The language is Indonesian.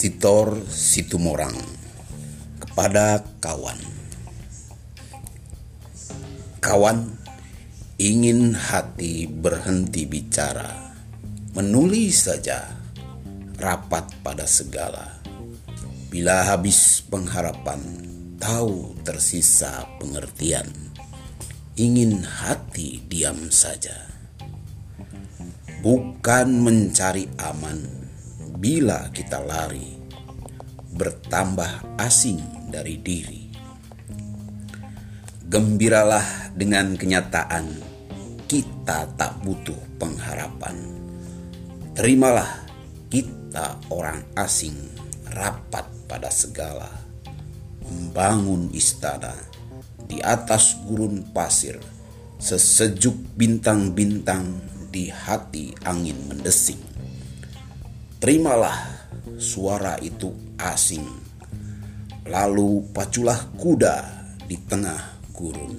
Editor Situmorang kepada kawan. Kawan ingin hati berhenti bicara, menulis saja rapat pada segala. Bila habis pengharapan, tahu tersisa pengertian. Ingin hati diam saja. Bukan mencari aman bila kita lari, bertambah asing dari diri. Gembiralah dengan kenyataan kita tak butuh pengharapan. Terimalah kita orang asing rapat pada segala. Membangun istana di atas gurun pasir, sesejuk bintang-bintang di hati angin mendesing. Terimalah suara itu asing, lalu paculah kuda di tengah gurun.